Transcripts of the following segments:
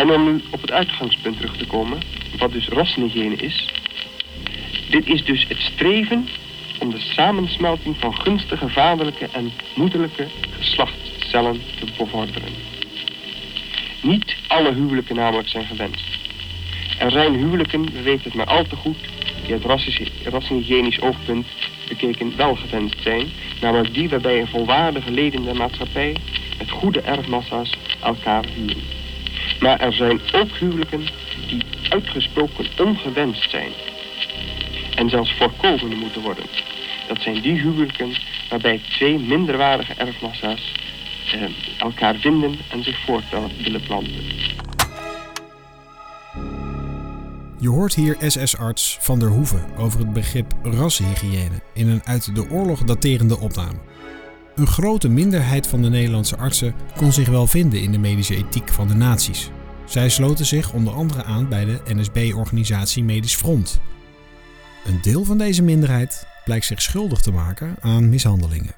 En om nu op het uitgangspunt terug te komen, wat dus rassenhygiëne is. Dit is dus het streven om de samensmelting van gunstige vaderlijke en moederlijke geslachtscellen te bevorderen. Niet alle huwelijken namelijk zijn gewenst. Er zijn huwelijken, we weten het maar al te goed, die uit rassenhygiënisch oogpunt bekeken wel gewenst zijn, namelijk die waarbij een volwaardige leden der maatschappij met goede erfmassa's elkaar huwen. Maar er zijn ook huwelijken die uitgesproken ongewenst zijn en zelfs voorkomen moeten worden. Dat zijn die huwelijken waarbij twee minderwaardige erfmassa's eh, elkaar vinden en zich voort willen planten. Je hoort hier SS-arts Van der Hoeven over het begrip rashygiëne in een uit de oorlog daterende opname. Een grote minderheid van de Nederlandse artsen kon zich wel vinden in de medische ethiek van de naties. Zij sloten zich onder andere aan bij de NSB-organisatie Medisch Front. Een deel van deze minderheid blijkt zich schuldig te maken aan mishandelingen.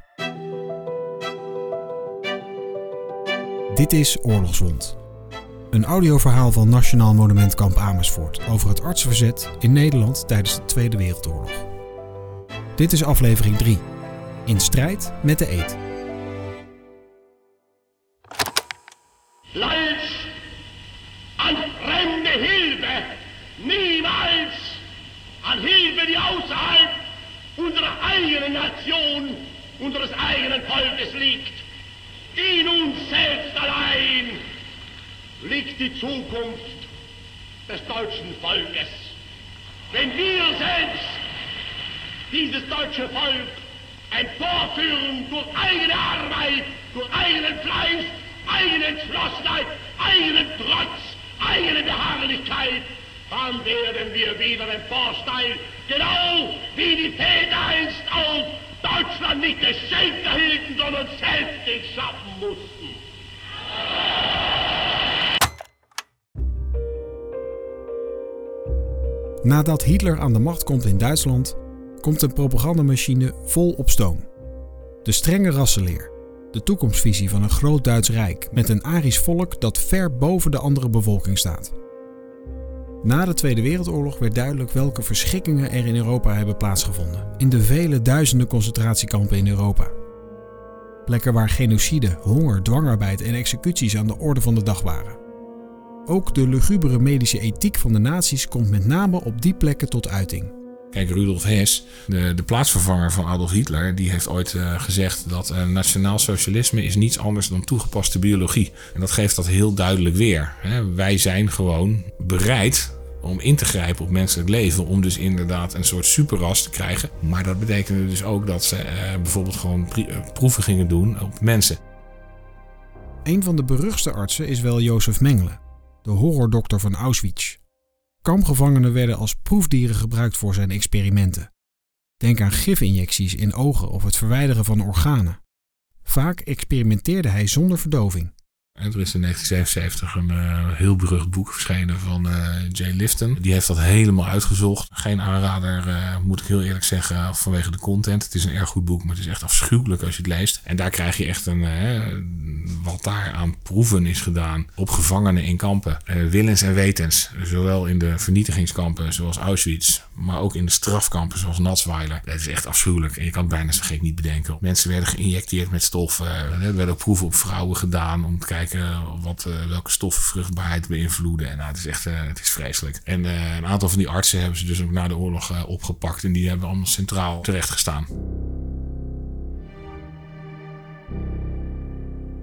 Dit is Oorlogswond. Een audioverhaal van Nationaal Monumentkamp Amersfoort over het artsverzet in Nederland tijdens de Tweede Wereldoorlog. Dit is aflevering 3. In strijd met de eet. Lalz an fremde Hilfe, niemals an Hilfe, die außerhalb unserer eigenen Nation, unseres eigenen Volkes liegt. In uns selbst allein liegt die Zukunft des deutschen Volkes. Wenn wir selbst dieses deutsche Volk emporführen durch eigene Arbeit, durch eigenen Fleiß, eigene Entschlossenheit, eigenen Trotz, eigene Beharrlichkeit, dann werden wir wieder emporsteigen, genau wie die Väter einst auch Deutschland nicht geschenkt erhielten, sondern selbst schaffen mussten. Nadat Hitler aan de macht komt in Duitsland, komt een propagandamachine vol op stoom. De strenge rassenleer, de toekomstvisie van een groot Duits rijk met een Arisch volk dat ver boven de andere bevolking staat. Na de Tweede Wereldoorlog werd duidelijk welke verschikkingen er in Europa hebben plaatsgevonden, in de vele duizenden concentratiekampen in Europa. Plekken waar genocide, honger, dwangarbeid en executies aan de orde van de dag waren. Ook de lugubere medische ethiek van de naties komt met name op die plekken tot uiting. Kijk, Rudolf Hess, de, de plaatsvervanger van Adolf Hitler, die heeft ooit uh, gezegd dat uh, nationaal socialisme is niets anders dan toegepaste biologie. En dat geeft dat heel duidelijk weer. Hè. Wij zijn gewoon bereid om in te grijpen op menselijk leven, om dus inderdaad een soort superras te krijgen. Maar dat betekende dus ook dat ze uh, bijvoorbeeld gewoon proeven gingen doen op mensen. Een van de beruchtste artsen is wel Jozef Mengele, de horrordokter van Auschwitz. Kampgevangenen werden als proefdieren gebruikt voor zijn experimenten. Denk aan gifinjecties in ogen of het verwijderen van organen. Vaak experimenteerde hij zonder verdoving. Er is in 1977 een uh, heel berucht boek verschenen van uh, Jay Lifton. Die heeft dat helemaal uitgezocht. Geen aanrader, uh, moet ik heel eerlijk zeggen, vanwege de content. Het is een erg goed boek, maar het is echt afschuwelijk als je het leest. En daar krijg je echt een, wat daar aan proeven is gedaan op gevangenen in kampen. willens en wetens. Zowel in de vernietigingskampen zoals Auschwitz, maar ook in de strafkampen zoals Natzweiler. Dat is echt afschuwelijk. En je kan het bijna zo gek niet bedenken. Mensen werden geïnjecteerd met stoffen. er werden ook proeven op vrouwen gedaan om te kijken wat, uh, welke stoffen vruchtbaarheid beïnvloeden. En nou, het is echt uh, het is vreselijk. En uh, een aantal van die artsen hebben ze dus ook na de oorlog opgepakt. En die hebben allemaal centraal terecht gestaan.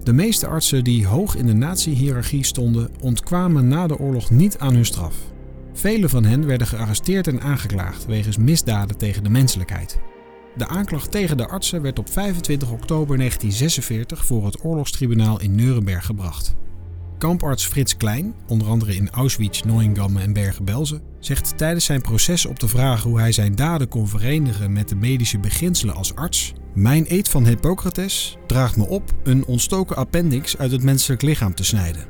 De meeste artsen die hoog in de nazi-hierarchie stonden, ontkwamen na de oorlog niet aan hun straf. Vele van hen werden gearresteerd en aangeklaagd wegens misdaden tegen de menselijkheid. De aanklacht tegen de artsen werd op 25 oktober 1946 voor het oorlogstribunaal in Nuremberg gebracht. Kamparts Frits Klein, onder andere in Auschwitz, Neuengamme en Bergen-Belsen, zegt tijdens zijn proces op de vraag hoe hij zijn daden kon verenigen met de medische beginselen als arts: Mijn eed van Hippocrates draagt me op een ontstoken appendix uit het menselijk lichaam te snijden.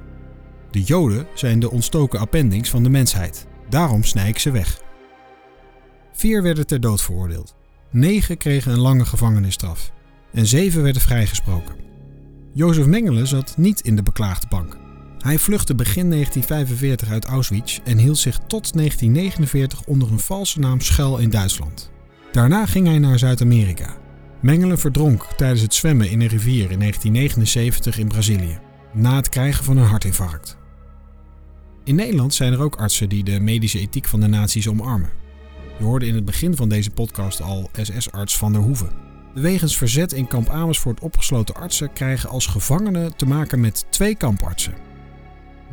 De Joden zijn de ontstoken appendix van de mensheid. Daarom snij ik ze weg. Vier werden ter dood veroordeeld. Negen kregen een lange gevangenisstraf en zeven werden vrijgesproken. Jozef Mengele zat niet in de beklaagde bank. Hij vluchtte begin 1945 uit Auschwitz en hield zich tot 1949 onder een valse naam schuil in Duitsland. Daarna ging hij naar Zuid-Amerika. Mengelen verdronk tijdens het zwemmen in een rivier in 1979 in Brazilië, na het krijgen van een hartinfarct. In Nederland zijn er ook artsen die de medische ethiek van de nazi's omarmen. Je hoorde in het begin van deze podcast al SS-arts Van der Hoeven. De wegens verzet in kamp Amersfoort opgesloten artsen krijgen als gevangenen te maken met twee kampartsen.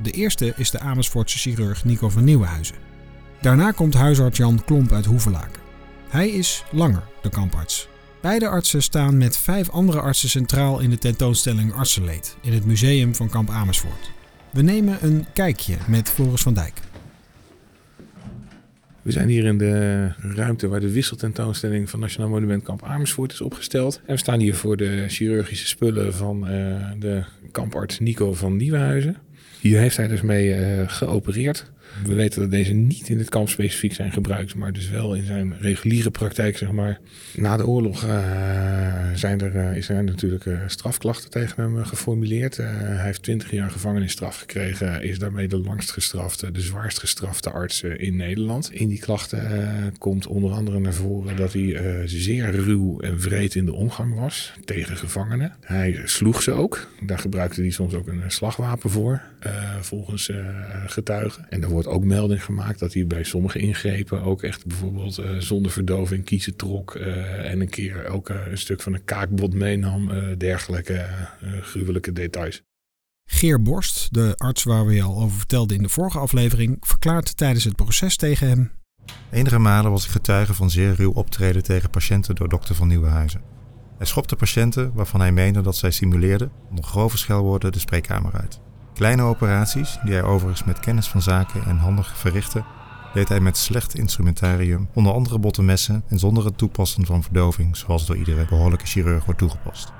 De eerste is de Amersfoortse chirurg Nico van Nieuwenhuizen. Daarna komt huisarts Jan Klomp uit Hoevelaken. Hij is langer de kamparts. Beide artsen staan met vijf andere artsen centraal in de tentoonstelling Artsenleed in het museum van kamp Amersfoort. We nemen een kijkje met Floris van Dijk. We zijn hier in de ruimte waar de wisseltentoonstelling van Nationaal Monument Kamp Amersfoort is opgesteld. En we staan hier voor de chirurgische spullen van uh, de kamparts Nico van Nieuwenhuizen. Hier heeft hij dus mee uh, geopereerd. We weten dat deze niet in het kamp specifiek zijn gebruikt, maar dus wel in zijn reguliere praktijk, zeg maar. Na de oorlog uh, zijn er, uh, is er natuurlijk uh, strafklachten tegen hem geformuleerd. hij heeft 20 jaar gevangenisstraf gekregen, is daarmee de langst gestrafte, de zwaarst gestrafte arts in Nederland. In die klachten komt onder andere naar voren dat hij zeer ruw en vreed in de omgang was tegen gevangenen. Hij sloeg ze ook. Daar gebruikte hij soms ook een slagwapen voor, volgens getuigen. En wordt ook melding gemaakt dat hij bij sommige ingrepen ook echt bijvoorbeeld uh, zonder verdoving kiezen trok uh, en een keer ook uh, een stuk van een kaakbot meenam, dergelijke gruwelijke details. Geer Borst, de arts waar we je al over vertelden in de vorige aflevering, verklaart tijdens het proces tegen hem. Enige malen was ik getuige van zeer ruw optreden tegen patiënten door dokter van Nieuwenhuizen. Hij schopte patiënten waarvan hij meende dat zij simuleerden onder grove schelwoorden de spreekkamer uit. Kleine operaties, die hij overigens met kennis van zaken en handig verrichtte, deed hij met slecht instrumentarium, onder andere botte messen en zonder het toepassen van verdoving, zoals door iedere behoorlijke chirurg wordt toegepast.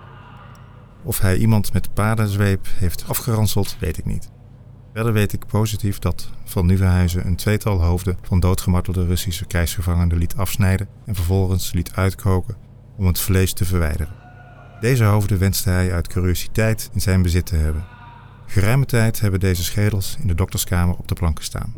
Of hij iemand met paardenzweep heeft afgeranseld, weet ik niet. Verder weet ik positief dat Van Nieuwenhuizen een tweetal hoofden van doodgemartelde Russische krijgsgevangenen liet afsnijden en vervolgens liet uitkoken om het vlees te verwijderen. Deze hoofden wenste hij uit curiositeit in zijn bezit te hebben Geruime tijd hebben deze schedels in de dokterskamer op de planken staan.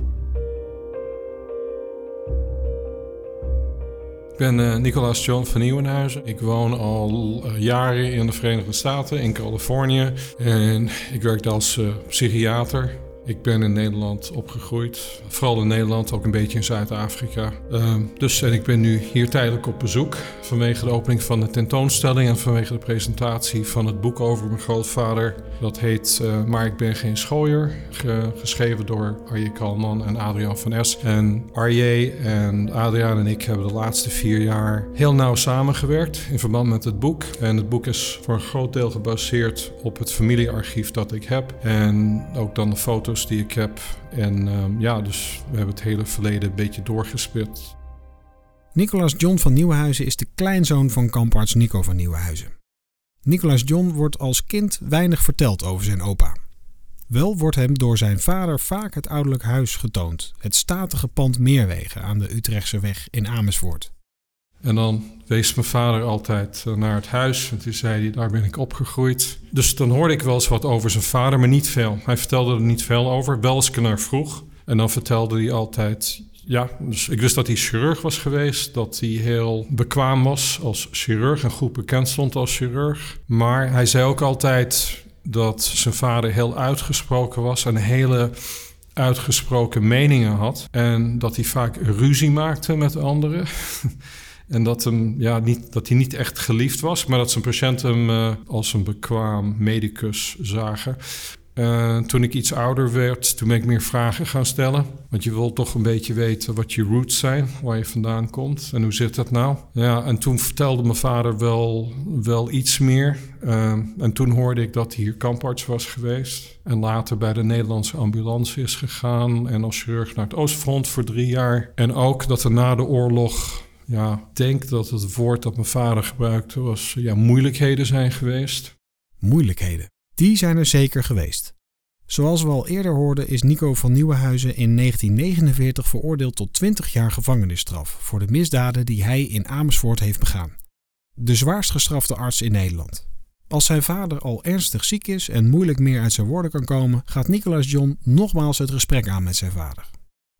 Ik ben uh, Nicolaas John van Nieuwenhuizen. Ik woon al uh, jaren in de Verenigde Staten, in Californië. En ik werk als uh, psychiater ik ben in Nederland opgegroeid, vooral in Nederland, ook een beetje in Zuid-Afrika. Uh, dus en ik ben nu hier tijdelijk op bezoek vanwege de opening van de tentoonstelling en vanwege de presentatie van het boek over mijn grootvader. Dat heet uh, Maar ik ben geen schooier, ge geschreven door Arje Kalman en Adriaan van Es. En Arje en Adriaan en ik hebben de laatste vier jaar heel nauw samengewerkt in verband met het boek. En het boek is voor een groot deel gebaseerd op het familiearchief dat ik heb en ook dan de foto's die ik heb. En uh, ja, dus we hebben het hele verleden een beetje doorgespit. Nicolaas John van Nieuwenhuizen is de kleinzoon van kamparts Nico van Nieuwenhuizen. Nicolaas John wordt als kind weinig verteld over zijn opa. Wel wordt hem door zijn vader vaak het ouderlijk huis getoond, het statige pand Meerwegen aan de Utrechtse weg in Amersfoort. En dan wees mijn vader altijd eh, naar het huis. En toen zei hij, daar ben ik opgegroeid. Dus dan hoorde ik wel eens wat over zijn vader, maar niet veel. Hij vertelde er niet veel over, wel als ik naar vroeg. En dan vertelde hij altijd, ja, dus ik wist dat hij chirurg was geweest. Dat hij heel bekwaam was als chirurg en goed bekend stond als chirurg. Maar hij zei ook altijd dat zijn vader heel uitgesproken was en hele uitgesproken meningen had. En dat hij vaak ruzie maakte met anderen. En dat, hem, ja, niet, dat hij niet echt geliefd was, maar dat zijn patiënten hem uh, als een bekwaam medicus zagen. Uh, toen ik iets ouder werd, toen ben ik meer vragen gaan stellen. Want je wilt toch een beetje weten wat je roots zijn, waar je vandaan komt en hoe zit dat nou. Ja, en toen vertelde mijn vader wel, wel iets meer. Uh, en toen hoorde ik dat hij hier kamparts was geweest. En later bij de Nederlandse ambulance is gegaan. En als chirurg naar het Oostfront voor drie jaar. En ook dat er na de oorlog ja, denk dat het woord dat mijn vader gebruikte was ja, moeilijkheden zijn geweest. Moeilijkheden, die zijn er zeker geweest. Zoals we al eerder hoorden is Nico van Nieuwenhuizen in 1949 veroordeeld tot 20 jaar gevangenisstraf voor de misdaden die hij in Amersfoort heeft begaan. De zwaarst gestrafte arts in Nederland. Als zijn vader al ernstig ziek is en moeilijk meer uit zijn woorden kan komen, gaat Nicolas John nogmaals het gesprek aan met zijn vader.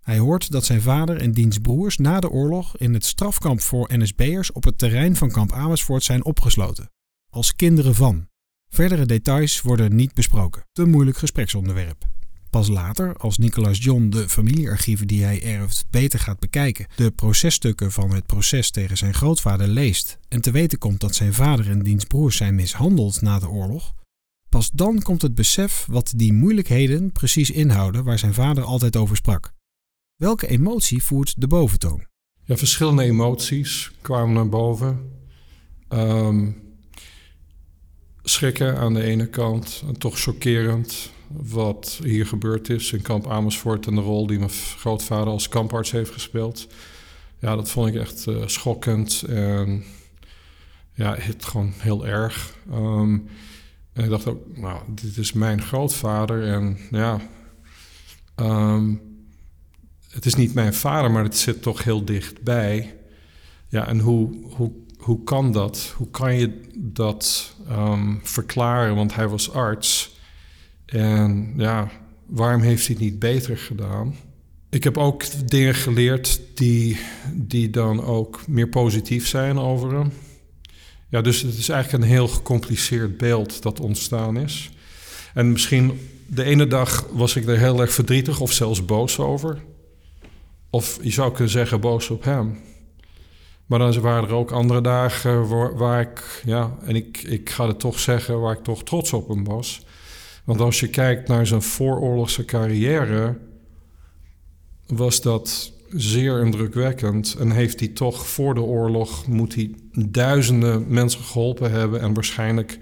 Hij hoort dat zijn vader en diens broers na de oorlog in het strafkamp voor NSB'ers op het terrein van kamp Amersfoort zijn opgesloten. Als kinderen van. Verdere details worden niet besproken. Te moeilijk gespreksonderwerp. Pas later, als Nicolas John de familiearchieven die hij erft beter gaat bekijken, de processtukken van het proces tegen zijn grootvader leest en te weten komt dat zijn vader en diens broers zijn mishandeld na de oorlog, pas dan komt het besef wat die moeilijkheden precies inhouden waar zijn vader altijd over sprak. Welke emotie voert de boventoon? Ja, verschillende emoties kwamen naar boven. Ehm, schrikken aan de ene kant, en toch chockerend wat hier gebeurd is in kamp Amersfoort en de rol die mijn grootvader als kamparts heeft gespeeld. Ja, dat vond ik echt uh, schokkend en ja, het gewoon heel erg. Ehm, en ik dacht ook, nou, dit is mijn grootvader en ja, ehm, het is niet mijn vader, maar het zit toch heel dichtbij. Ja, en hoe, hoe, hoe kan dat? Hoe kan je dat ehm, verklaren? Want hij was arts. En ja, waarom heeft hij het niet beter gedaan? Ik heb ook dingen geleerd die, die dan ook meer positief zijn over hem. Ja, dus het is eigenlijk een heel gecompliceerd beeld dat ontstaan is. En misschien de ene dag was ik er heel erg verdrietig of zelfs boos over. Of je zou kunnen zeggen boos op hem. Maar dan waren er ook andere dagen waar, ik, ja, en ik, ik ga het toch zeggen, waar ik toch trots op hem was. Want als je kijkt naar zijn vooroorlogse carrière, was dat zeer indrukwekkend. En heeft hij toch voor de oorlog, moet hij duizenden mensen geholpen hebben en waarschijnlijk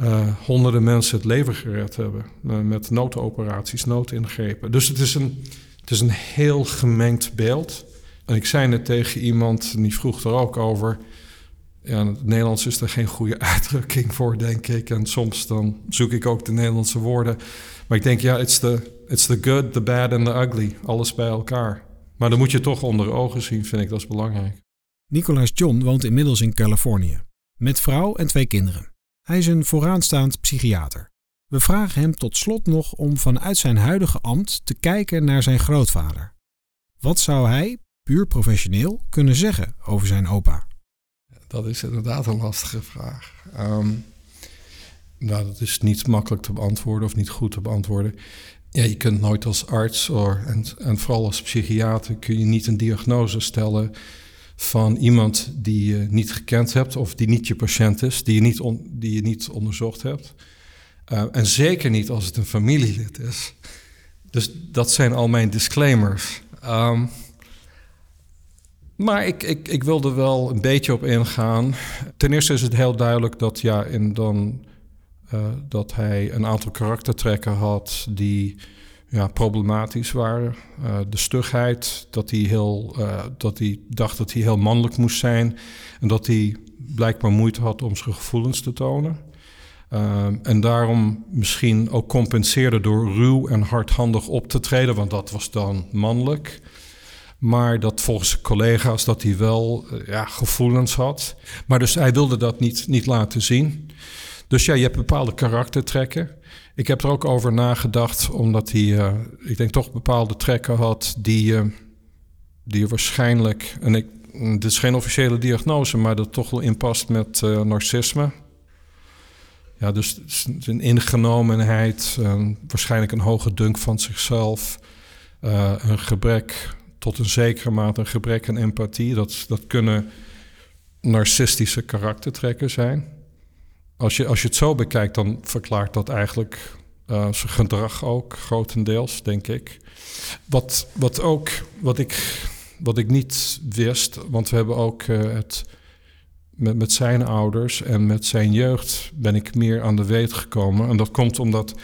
uh, honderden mensen het leven gered hebben. Uh, met noodoperaties, noodingrepen. Dus het is, een, het is een heel gemengd beeld. En ik zei net tegen iemand, die vroeg er ook over ja, het Nederlands is er geen goede uitdrukking voor, denk ik. En soms dan zoek ik ook de Nederlandse woorden. Maar ik denk, ja, it's the, it's the good, the bad and the ugly. Alles bij elkaar. Maar dan moet je toch onder ogen zien, vind ik, dat is belangrijk. Nicolas John woont inmiddels in Californië. Met vrouw en twee kinderen. Hij is een vooraanstaand psychiater. We vragen hem tot slot nog om vanuit zijn huidige ambt te kijken naar zijn grootvader. Wat zou hij, puur professioneel, kunnen zeggen over zijn opa? Dat is inderdaad een lastige vraag. Um, nou, dat is niet makkelijk te beantwoorden of niet goed te beantwoorden. Ja, je kunt nooit als arts or, en, en vooral als psychiater kun je niet een diagnose stellen van iemand die je niet gekend hebt of die niet je patiënt is, die je niet, die je niet onderzocht hebt. Uh, en zeker niet als het een familielid is. Dus dat zijn al mijn disclaimers. Um, maar ik, ik, ik wilde wel een beetje op ingaan. Ten eerste is het heel duidelijk dat, ja, dan, uh, dat hij een aantal karaktertrekken had die ja, problematisch waren. Uh, de stugheid, dat hij, heel, dat hij dacht dat hij heel mannelijk moest zijn. En dat hij blijkbaar moeite had om zijn gevoelens te tonen. En daarom misschien ook compenseerde door ruw en hardhandig op te treden, want dat was dan mannelijk. Maar dat volgens collega's dat hij wel eh, ja, gevoelens had. Maar dus hij wilde dat niet, niet laten zien. Dus ja, je hebt bepaalde karaktertrekken. Ik heb er ook over nagedacht, omdat hij, uh, ik denk toch bepaalde trekken had die, uh, die waarschijnlijk, en ik, dit is geen officiële diagnose, maar dat toch wel inpast met uh, narcisme. Ja, dus een ingenomenheid, waarschijnlijk een hoge dunk van zichzelf, een gebrek tot een zekere mate een gebrek aan empathie. Dat, dat kunnen narcistische karaktertrekken zijn. Als je, als je het zo bekijkt, dan verklaart dat eigenlijk uh, zijn gedrag ook, grotendeels, denk ik. Wat, wat ook, wat ik, wat ik niet wist, want we hebben ook uh, het met, met zijn ouders en met zijn jeugd ben ik meer aan de weet gekomen. En dat komt omdat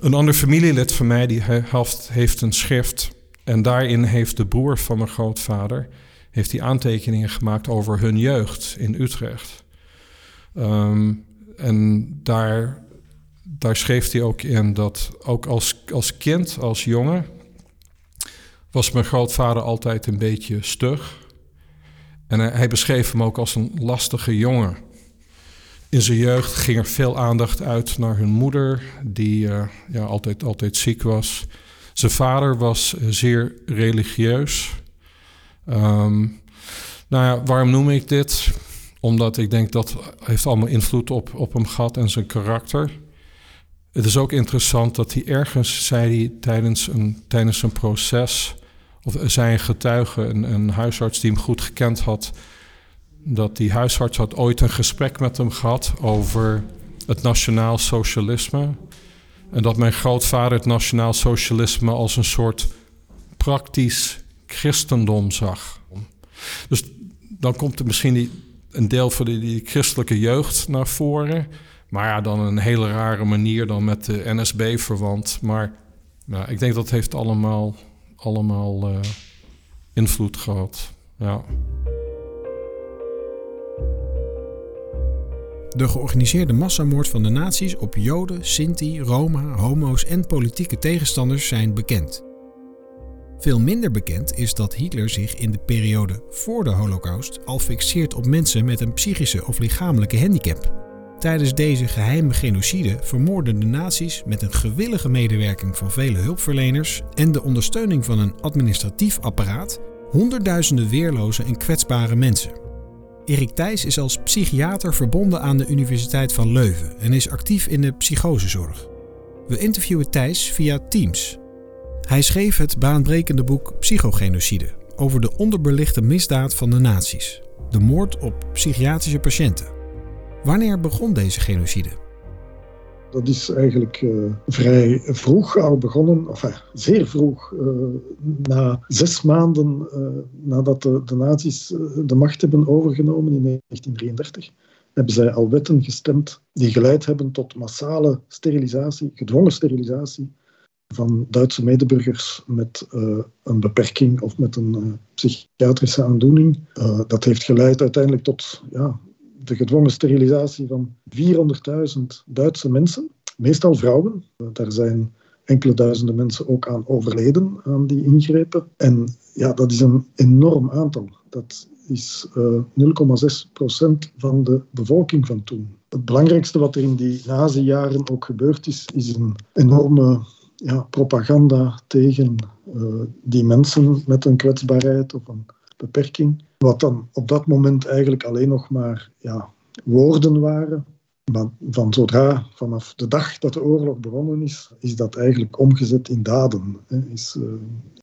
een ander familielid van mij, die heeft, heeft een schrift en daarin heeft de broer van mijn grootvader heeft die aantekeningen gemaakt over hun jeugd in Utrecht. Um, en daar, daar schreef hij ook in dat ook als, als kind, als jongen, was mijn grootvader altijd een beetje stug. En hij, hij beschreef hem ook als een lastige jongen. In zijn jeugd ging er veel aandacht uit naar hun moeder, die uh, ja, altijd, altijd ziek was. Zijn vader was zeer religieus. Um, nou ja, waarom noem ik dit? Omdat ik denk dat heeft allemaal invloed op, op hem gehad en zijn karakter. Het is ook interessant dat hij ergens zei hij tijdens een, tijdens een proces, of zijn getuige, een, huisarts die hem goed gekend had, dat die huisarts had ooit een gesprek met hem gehad over het nationaal socialisme. En dat mijn grootvader het nationaal socialisme als een soort praktisch christendom zag. Dus dan komt er misschien die, een deel van die, die, christelijke jeugd naar voren. Maar ja, dan een hele rare manier dan met de NSB verwant. Maar nou, ik denk dat heeft allemaal, allemaal uh, invloed gehad. Ja. De georganiseerde massamoord van de nazi's op Joden, Sinti, Roma, homo's en politieke tegenstanders zijn bekend. Veel minder bekend is dat Hitler zich in de periode voor de Holocaust al fixeert op mensen met een psychische of lichamelijke handicap. Tijdens deze geheime genocide vermoorden de nazi's met een gewillige medewerking van vele hulpverleners en de ondersteuning van een administratief apparaat honderdduizenden weerloze en kwetsbare mensen. Erik Thijs is als psychiater verbonden aan de Universiteit van Leuven en is actief in de psychosezorg. We interviewen Thijs via Teams. Hij schreef het baanbrekende boek Psychogenocide over de onderbelichte misdaad van de nazi's, de moord op psychiatrische patiënten. Wanneer begon deze genocide? Dat is eigenlijk uh, vrij vroeg al begonnen, of uh, zeer vroeg, uh, na zes maanden nadat de, de nazi's de macht hebben overgenomen in 1933 hebben zij al wetten gestemd die geleid hebben tot massale sterilisatie, gedwongen sterilisatie van Duitse medeburgers met een beperking of met een psychiatrische aandoening. Dat heeft geleid uiteindelijk tot ja, de gedwongen sterilisatie van 400.000 Duitse mensen, meestal vrouwen. daar zijn enkele duizenden mensen ook aan overleden aan die ingrepen. En ja, dat is een enorm aantal. Dat is 0,6 procent van de bevolking van toen. Het belangrijkste wat er in die nazi-jaren ook gebeurd is, is een enorme ja, propaganda tegen uh, die mensen met een kwetsbaarheid of een beperking. Wat dan op dat moment eigenlijk alleen nog maar ja, woorden waren. Maar van zodra, vanaf de dag dat de oorlog begonnen is, is dat eigenlijk omgezet in daden. Is, uh,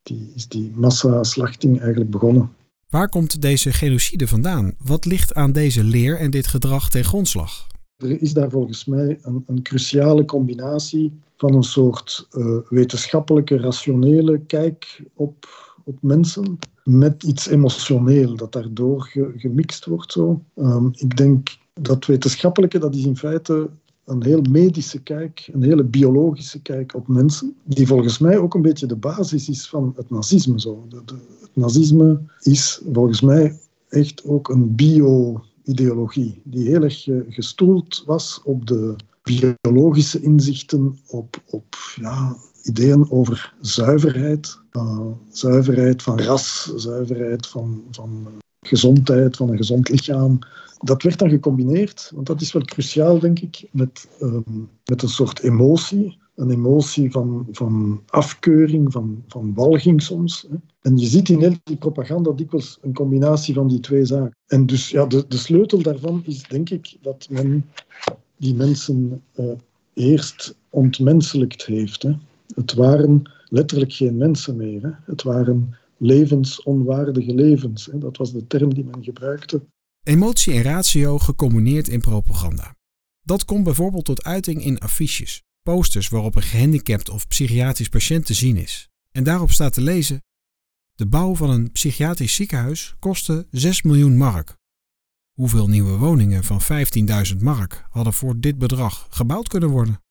die, is die massaslachting eigenlijk begonnen. Waar komt deze genocide vandaan? Wat ligt aan deze leer en dit gedrag ten grondslag? Er is daar volgens mij een, een cruciale combinatie van een soort uh, wetenschappelijke, rationele kijk op, op mensen met iets emotioneel dat daardoor ge, gemixt wordt. Zo. Um, ik denk dat wetenschappelijke, dat is in feite een heel medische kijk, een hele biologische kijk op mensen, die volgens mij ook een beetje de basis is van het nazisme. Zo. De, het nazisme is volgens mij echt ook een bio ideologie, die heel erg gestoeld was op de biologische inzichten, op, op ja, ideeën over zuiverheid, uh, zuiverheid van ras, zuiverheid van, van uh, gezondheid, van een gezond lichaam. Dat werd dan gecombineerd, want dat is wel cruciaal, denk ik, met, um, met een soort emotie een emotie van, van afkeuring, van, van walging soms. Hè. En je ziet in heel die propaganda dikwijls een combinatie van die twee zaken. En dus ja, de, de sleutel daarvan is denk ik dat men die mensen uh, eerst ontmenselijkt heeft. Hè. Het waren letterlijk geen mensen meer. Hè. Het waren levensonwaardige levens. Hè. Dat was de term die men gebruikte. Emotie en ratio gecombineerd in propaganda. Dat komt bijvoorbeeld tot uiting in affiches posters waarop een gehandicapt of psychiatrisch patiënt te zien is. En daarop staat te lezen: De bouw van een psychiatrisch ziekenhuis kostte 6 miljoen mark. Hoeveel nieuwe woningen van 15.000 mark hadden voor dit bedrag gebouwd kunnen worden?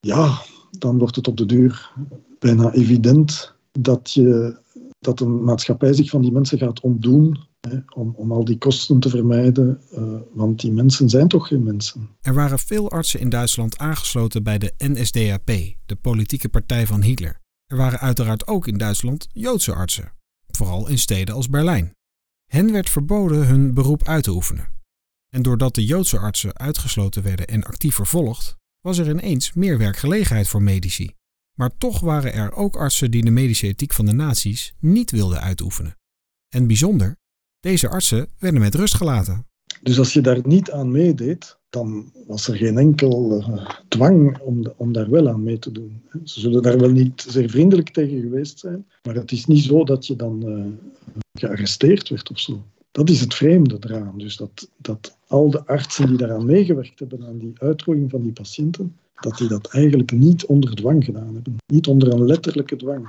Ja, dan wordt het op de duur bijna evident dat, je, dat een maatschappij zich van die mensen gaat ontdoen om, om al die kosten te vermijden, uh, want die mensen zijn toch geen mensen. Er waren veel artsen in Duitsland aangesloten bij de NSDAP, de politieke partij van Hitler. Er waren uiteraard ook in Duitsland Joodse artsen, vooral in steden als Berlijn. Hen werd verboden hun beroep uit te oefenen. En doordat de Joodse artsen uitgesloten werden en actief vervolgd, was er ineens meer werkgelegenheid voor medici. Maar toch waren er ook artsen die de medische ethiek van de naties niet wilden uitoefenen. En bijzonder, deze artsen werden met rust gelaten. Dus als je daar niet aan meedeed, dan was er geen enkel uh, dwang om, om daar wel aan mee te doen. Ze zullen daar wel niet zeer vriendelijk tegen geweest zijn, maar het is niet zo dat je dan uh, gearresteerd werd of zo. Dat is het vreemde eraan. Dus dat, dat al de artsen die daaraan meegewerkt hebben, aan die uitroeiing van die patiënten, dat die dat eigenlijk niet onder dwang gedaan hebben. Niet onder een letterlijke dwang.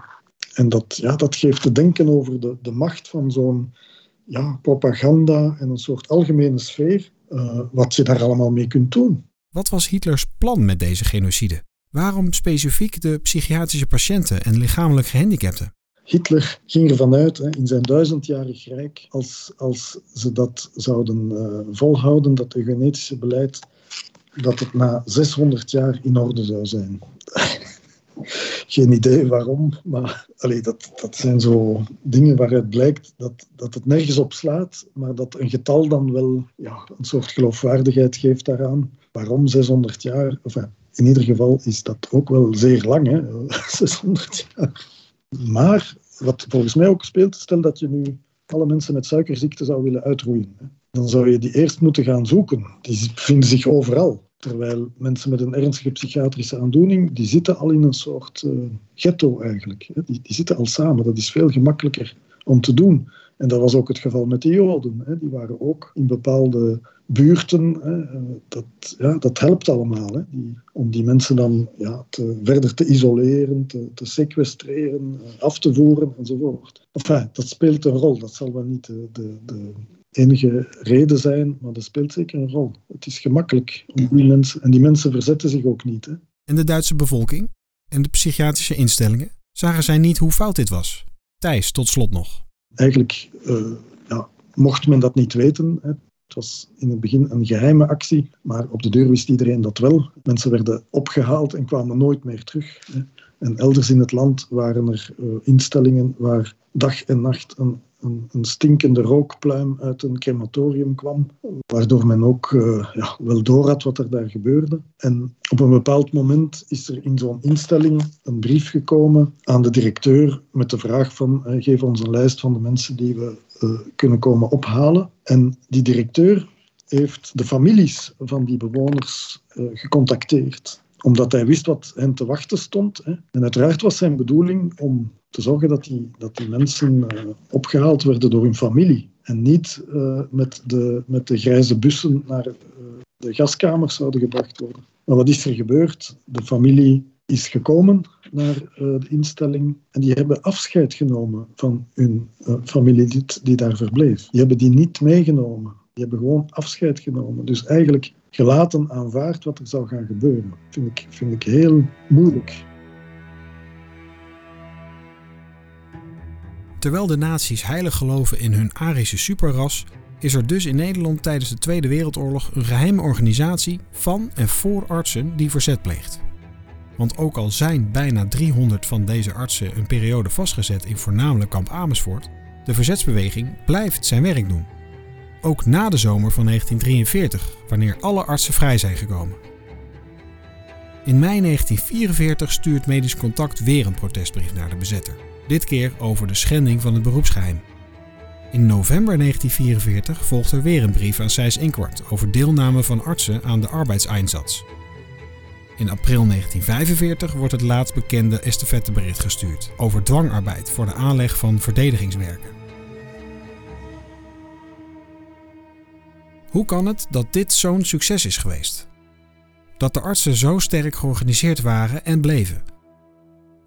En dat, ja, dat geeft te denken over de, de macht van zo'n ja, propaganda en een soort algemene sfeer, uh, wat je daar allemaal mee kunt doen. Wat was Hitlers plan met deze genocide? Waarom specifiek de psychiatrische patiënten en lichamelijk gehandicapten? Hitler ging ervan uit, in zijn duizendjarig rijk, als, als ze dat zouden uh, volhouden, dat eugenetische beleid, dat het na 600 jaar in orde zou zijn. Geen idee waarom, maar allee, dat, dat zijn zo dingen waaruit blijkt dat, dat het nergens op slaat, maar dat een getal dan wel ja, een soort geloofwaardigheid geeft daaraan. Waarom 600 jaar? Enfin, in ieder geval is dat ook wel zeer lang, hè? 600 jaar. Maar wat volgens mij ook speelt, stel dat je nu alle mensen met suikerziekte zou willen uitroeien. Dan zou je die eerst moeten gaan zoeken. Die bevinden zich overal. Terwijl mensen met een ernstige psychiatrische aandoening, die zitten al in een soort uh, ghetto eigenlijk. Die, die zitten al samen. Dat is veel gemakkelijker om te doen. En dat was ook het geval met de Joden. Hè. Die waren ook in bepaalde buurten. Hè. Dat, ja, dat helpt allemaal. Hè. Om die mensen dan ja, te, verder te isoleren, te, te sequestreren, af te voeren enzovoort. Dat speelt een rol. Dat zal wel niet de, de, de enige reden zijn, maar dat speelt zeker een rol. Het is gemakkelijk om die mensen, en die mensen verzetten zich ook niet. Hè. En de Duitse bevolking en de psychiatrische instellingen zagen zij niet hoe fout dit was. Thijs, tot slot nog. Eigenlijk uh, ja, mocht men dat niet weten. Hè. Het was in het begin een geheime actie, maar op de deur wist iedereen dat wel. Mensen werden opgehaald en kwamen nooit meer terug. Hè. En elders in het land waren er uh, instellingen waar dag en nacht een een, een, stinkende rookpluim uit een crematorium kwam, waardoor men ook uh, ja, wel door had wat er daar gebeurde. En op een bepaald moment is er in zo'n instelling een brief gekomen aan de directeur met de vraag van uh, geef ons een lijst van de mensen die we kunnen komen ophalen. En die directeur heeft de families van die bewoners gecontacteerd omdat hij wist wat hen te wachten stond. Hè. En uiteraard was zijn bedoeling om te zorgen dat die, dat die mensen uh, opgehaald werden door hun familie. En niet uh, met, de, met de grijze bussen naar uh, de gaskamers zouden gebracht worden. Maar wat is er gebeurd? De familie is gekomen naar de instelling en die hebben afscheid genomen van hun familielid die daar verbleef. Die hebben die niet meegenomen. Die hebben gewoon afscheid genomen. Dus eigenlijk gelaten aanvaard wat er zou gaan gebeuren. Vind ik, vind ik heel moeilijk. Terwijl de nazi's heilig geloven in hun Arische superras, is er dus in Nederland tijdens de Tweede Wereldoorlog een geheime organisatie van en voor artsen die verzet pleegt. Want ook al zijn bijna 300 van deze artsen een periode vastgezet in voornamelijk kamp Amersfoort, de verzetsbeweging blijft zijn werk doen. Ook na de zomer van 1943, wanneer alle artsen vrij zijn gekomen. In mei 1944 stuurt Medisch Contact weer een protestbrief naar de bezetter. Dit keer over de schending van het beroepsgeheim. In november 1944 volgt er weer een brief aan Sijs Inkwart over deelname van artsen aan de arbeidseinsatz. In april 1945 wordt het laatst bekende estafettebericht gestuurd over dwangarbeid voor de aanleg van verdedigingswerken. Hoe kan het dat dit zo'n succes is geweest? Dat de artsen zo sterk georganiseerd waren en bleven?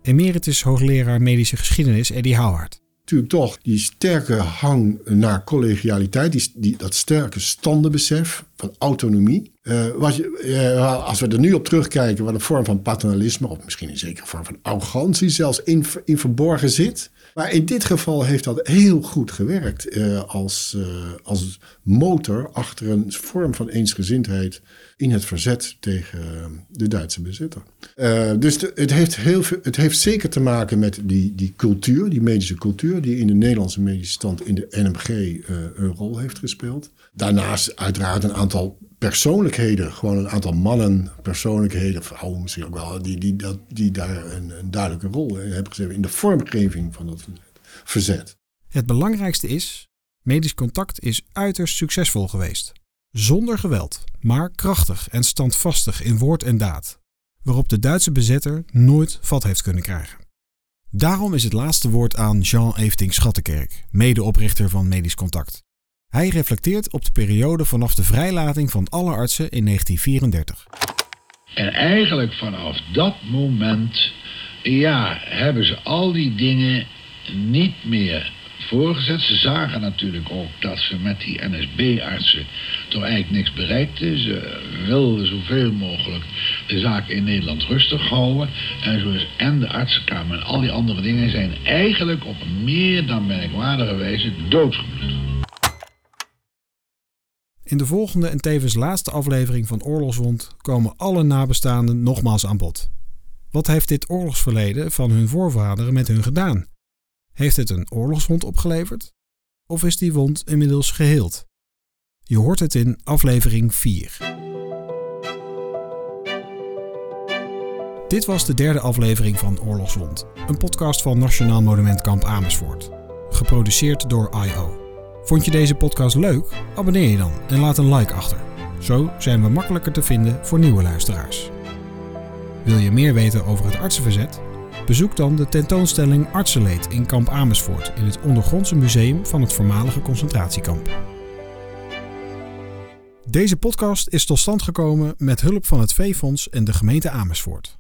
Emeritus hoogleraar medische geschiedenis Eddie Houwaard. Natuurlijk toch die sterke hang naar collegialiteit, die, die, dat sterke standenbesef van autonomie. Uh, wat je, uh, als we er nu op terugkijken, wat een vorm van paternalisme, of misschien een zekere vorm van arrogantie zelfs in, verborgen zit. Maar in dit geval heeft dat heel goed gewerkt uh, als, als motor achter een vorm van eensgezindheid in het verzet tegen de Duitse bezitter. Uh, dus het, heeft heel veel, het heeft zeker te maken met die, die cultuur, die medische cultuur, die in de Nederlandse medische stand in de NMG een rol heeft gespeeld. Daarnaast uiteraard een aantal aantal persoonlijkheden, gewoon een aantal mannen, persoonlijkheden, vrouwen misschien ook wel, die, die, dat, die daar een, een duidelijke rol hebben gezet in de vormgeving van dat verzet. Het belangrijkste is, medisch contact is uiterst succesvol geweest. Zonder geweld, maar krachtig en standvastig in woord en daad, waarop de Duitse bezetter nooit vat heeft kunnen krijgen. Daarom is het laatste woord aan Jean Eefting Schattenkerk, medeoprichter van Medisch Contact. Hij reflecteert op de periode vanaf de vrijlating van alle artsen in 1934. En eigenlijk vanaf dat moment, ja, hebben ze al die dingen niet meer voorgezet. Ze zagen natuurlijk ook dat ze met die NSB-artsen toch eigenlijk niks bereikten. Ze wilden zoveel mogelijk de zaak in Nederland rustig houden. En zo en de artsenkamer en al die andere dingen zijn eigenlijk op meer dan merkwaardige wijze doodgebloed. In de volgende en tevens laatste aflevering van Oorlogswond komen alle nabestaanden nogmaals aan bod. Wat heeft dit oorlogsverleden van hun voorvaderen met hun gedaan? Heeft het een oorlogswond opgeleverd? Of is die wond inmiddels geheeld? Je hoort het in aflevering 4. Dit was de derde aflevering van Oorlogswond, een podcast van Nationaal Monumentkamp Amersfoort. Geproduceerd door I.O. Vond je deze podcast leuk? Abonneer je dan en laat een like achter. Zo zijn we makkelijker te vinden voor nieuwe luisteraars. Wil je meer weten over het artsenverzet? Bezoek dan de tentoonstelling Artsenleed in kamp Amersfoort in het ondergrondse museum van het voormalige concentratiekamp. Deze podcast is tot stand gekomen met hulp van het Veefonds en de gemeente Amersfoort.